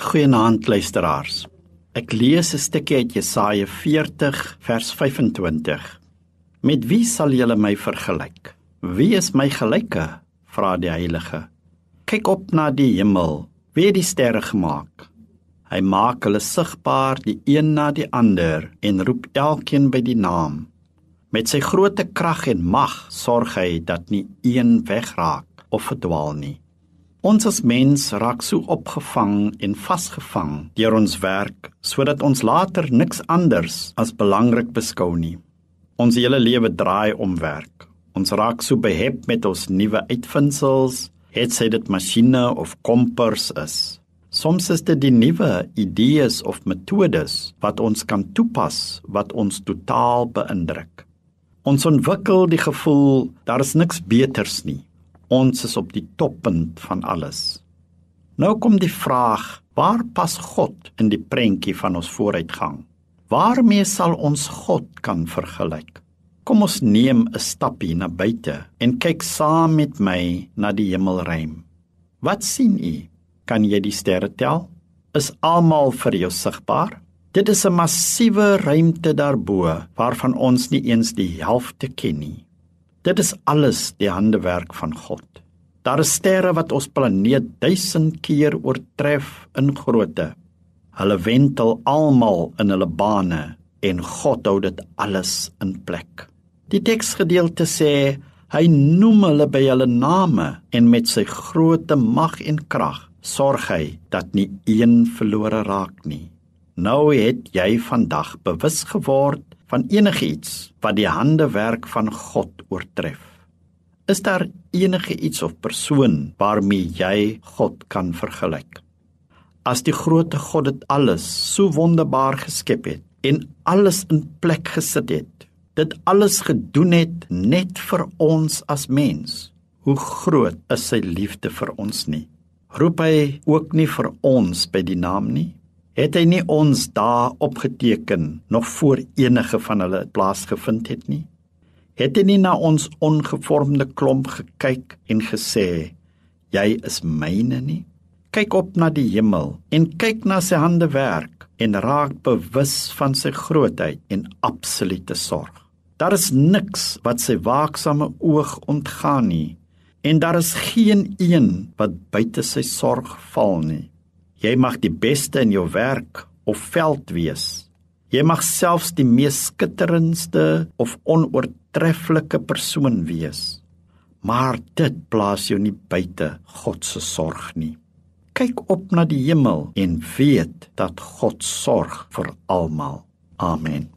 Goeienaand luisteraars. Ek lees 'n stukkie uit Jesaja 40 vers 25. Met wie sal julle my vergelyk? Wie is my gelyke? vra die Heilige. Kyk op na die hemel. Wie het die sterre gemaak? Hy maak hulle sigbaar die een na die ander en roep elkeen by die naam. Met sy grootte krag en mag sorg hy dat nie een wegraak of verdwaal nie. Ons as mens raak so opgevang en vasgevang deur ons werk sodat ons later niks anders as belangrik beskou nie. Ons hele lewe draai om werk. Ons raak so behep met ons nuwe uitvindsels, het sy dit masjiene of kompers is. Soms is dit die nuwe idees of metodes wat ons kan toepas wat ons totaal beïndruk. Ons ontwikkel die gevoel daar is niks beters nie. Ons is op die toppunt van alles. Nou kom die vraag, waar pas God in die prentjie van ons vooruitgang? Waarmee sal ons God kan vergelyk? Kom ons neem 'n stapie na buite en kyk saam met my na die hemelruim. Wat sien u? Kan jy die sterre tel? Is almal vir jou sigbaar? Dit is 'n massiewe ruimte daarbo waarvan ons nie eens die helfte ken nie. Dit is alles die handewerk van God. Daar is sterre wat ons planeet duisend keer oortref in grootte. Hulle wentel almal in hulle bane en God hou dit alles in plek. Die teksgedeelte sê hy noem hulle by hulle name en met sy groote mag en krag sorg hy dat nie een verlore raak nie. Nou het jy vandag bewus geword van enigiets wat die handewerk van God oortref. Is daar enige iets of persoon waarmee jy God kan vergelyk? As die grootte God dit alles so wonderbaar geskep het en alles in plek gesit het, dit alles gedoen het net vir ons as mens, hoe groot is sy liefde vir ons nie? Roep hy ook nie vir ons by die naam nie? Het hy nie ons daar opgeteken nog voor enige van hulle plaasgevind het nie? Het hy nie na ons ongevormde klomp gekyk en gesê jy is myne nie. Kyk op na die hemel en kyk na sy hande werk en raak bewus van sy grootheid en absolute sorg. Daar is niks wat sy waaksame oog ontgaan nie en daar is geen een wat buite sy sorg val nie Jy mag die beste in jou werk of veld wees. Jy mag selfs die mees skitterendste of onoortreffelike persoon wees. Maar dit plaas jou nie buite God se sorg nie. Kyk op na die hemel en weet dat God sorg vir almal. Amen.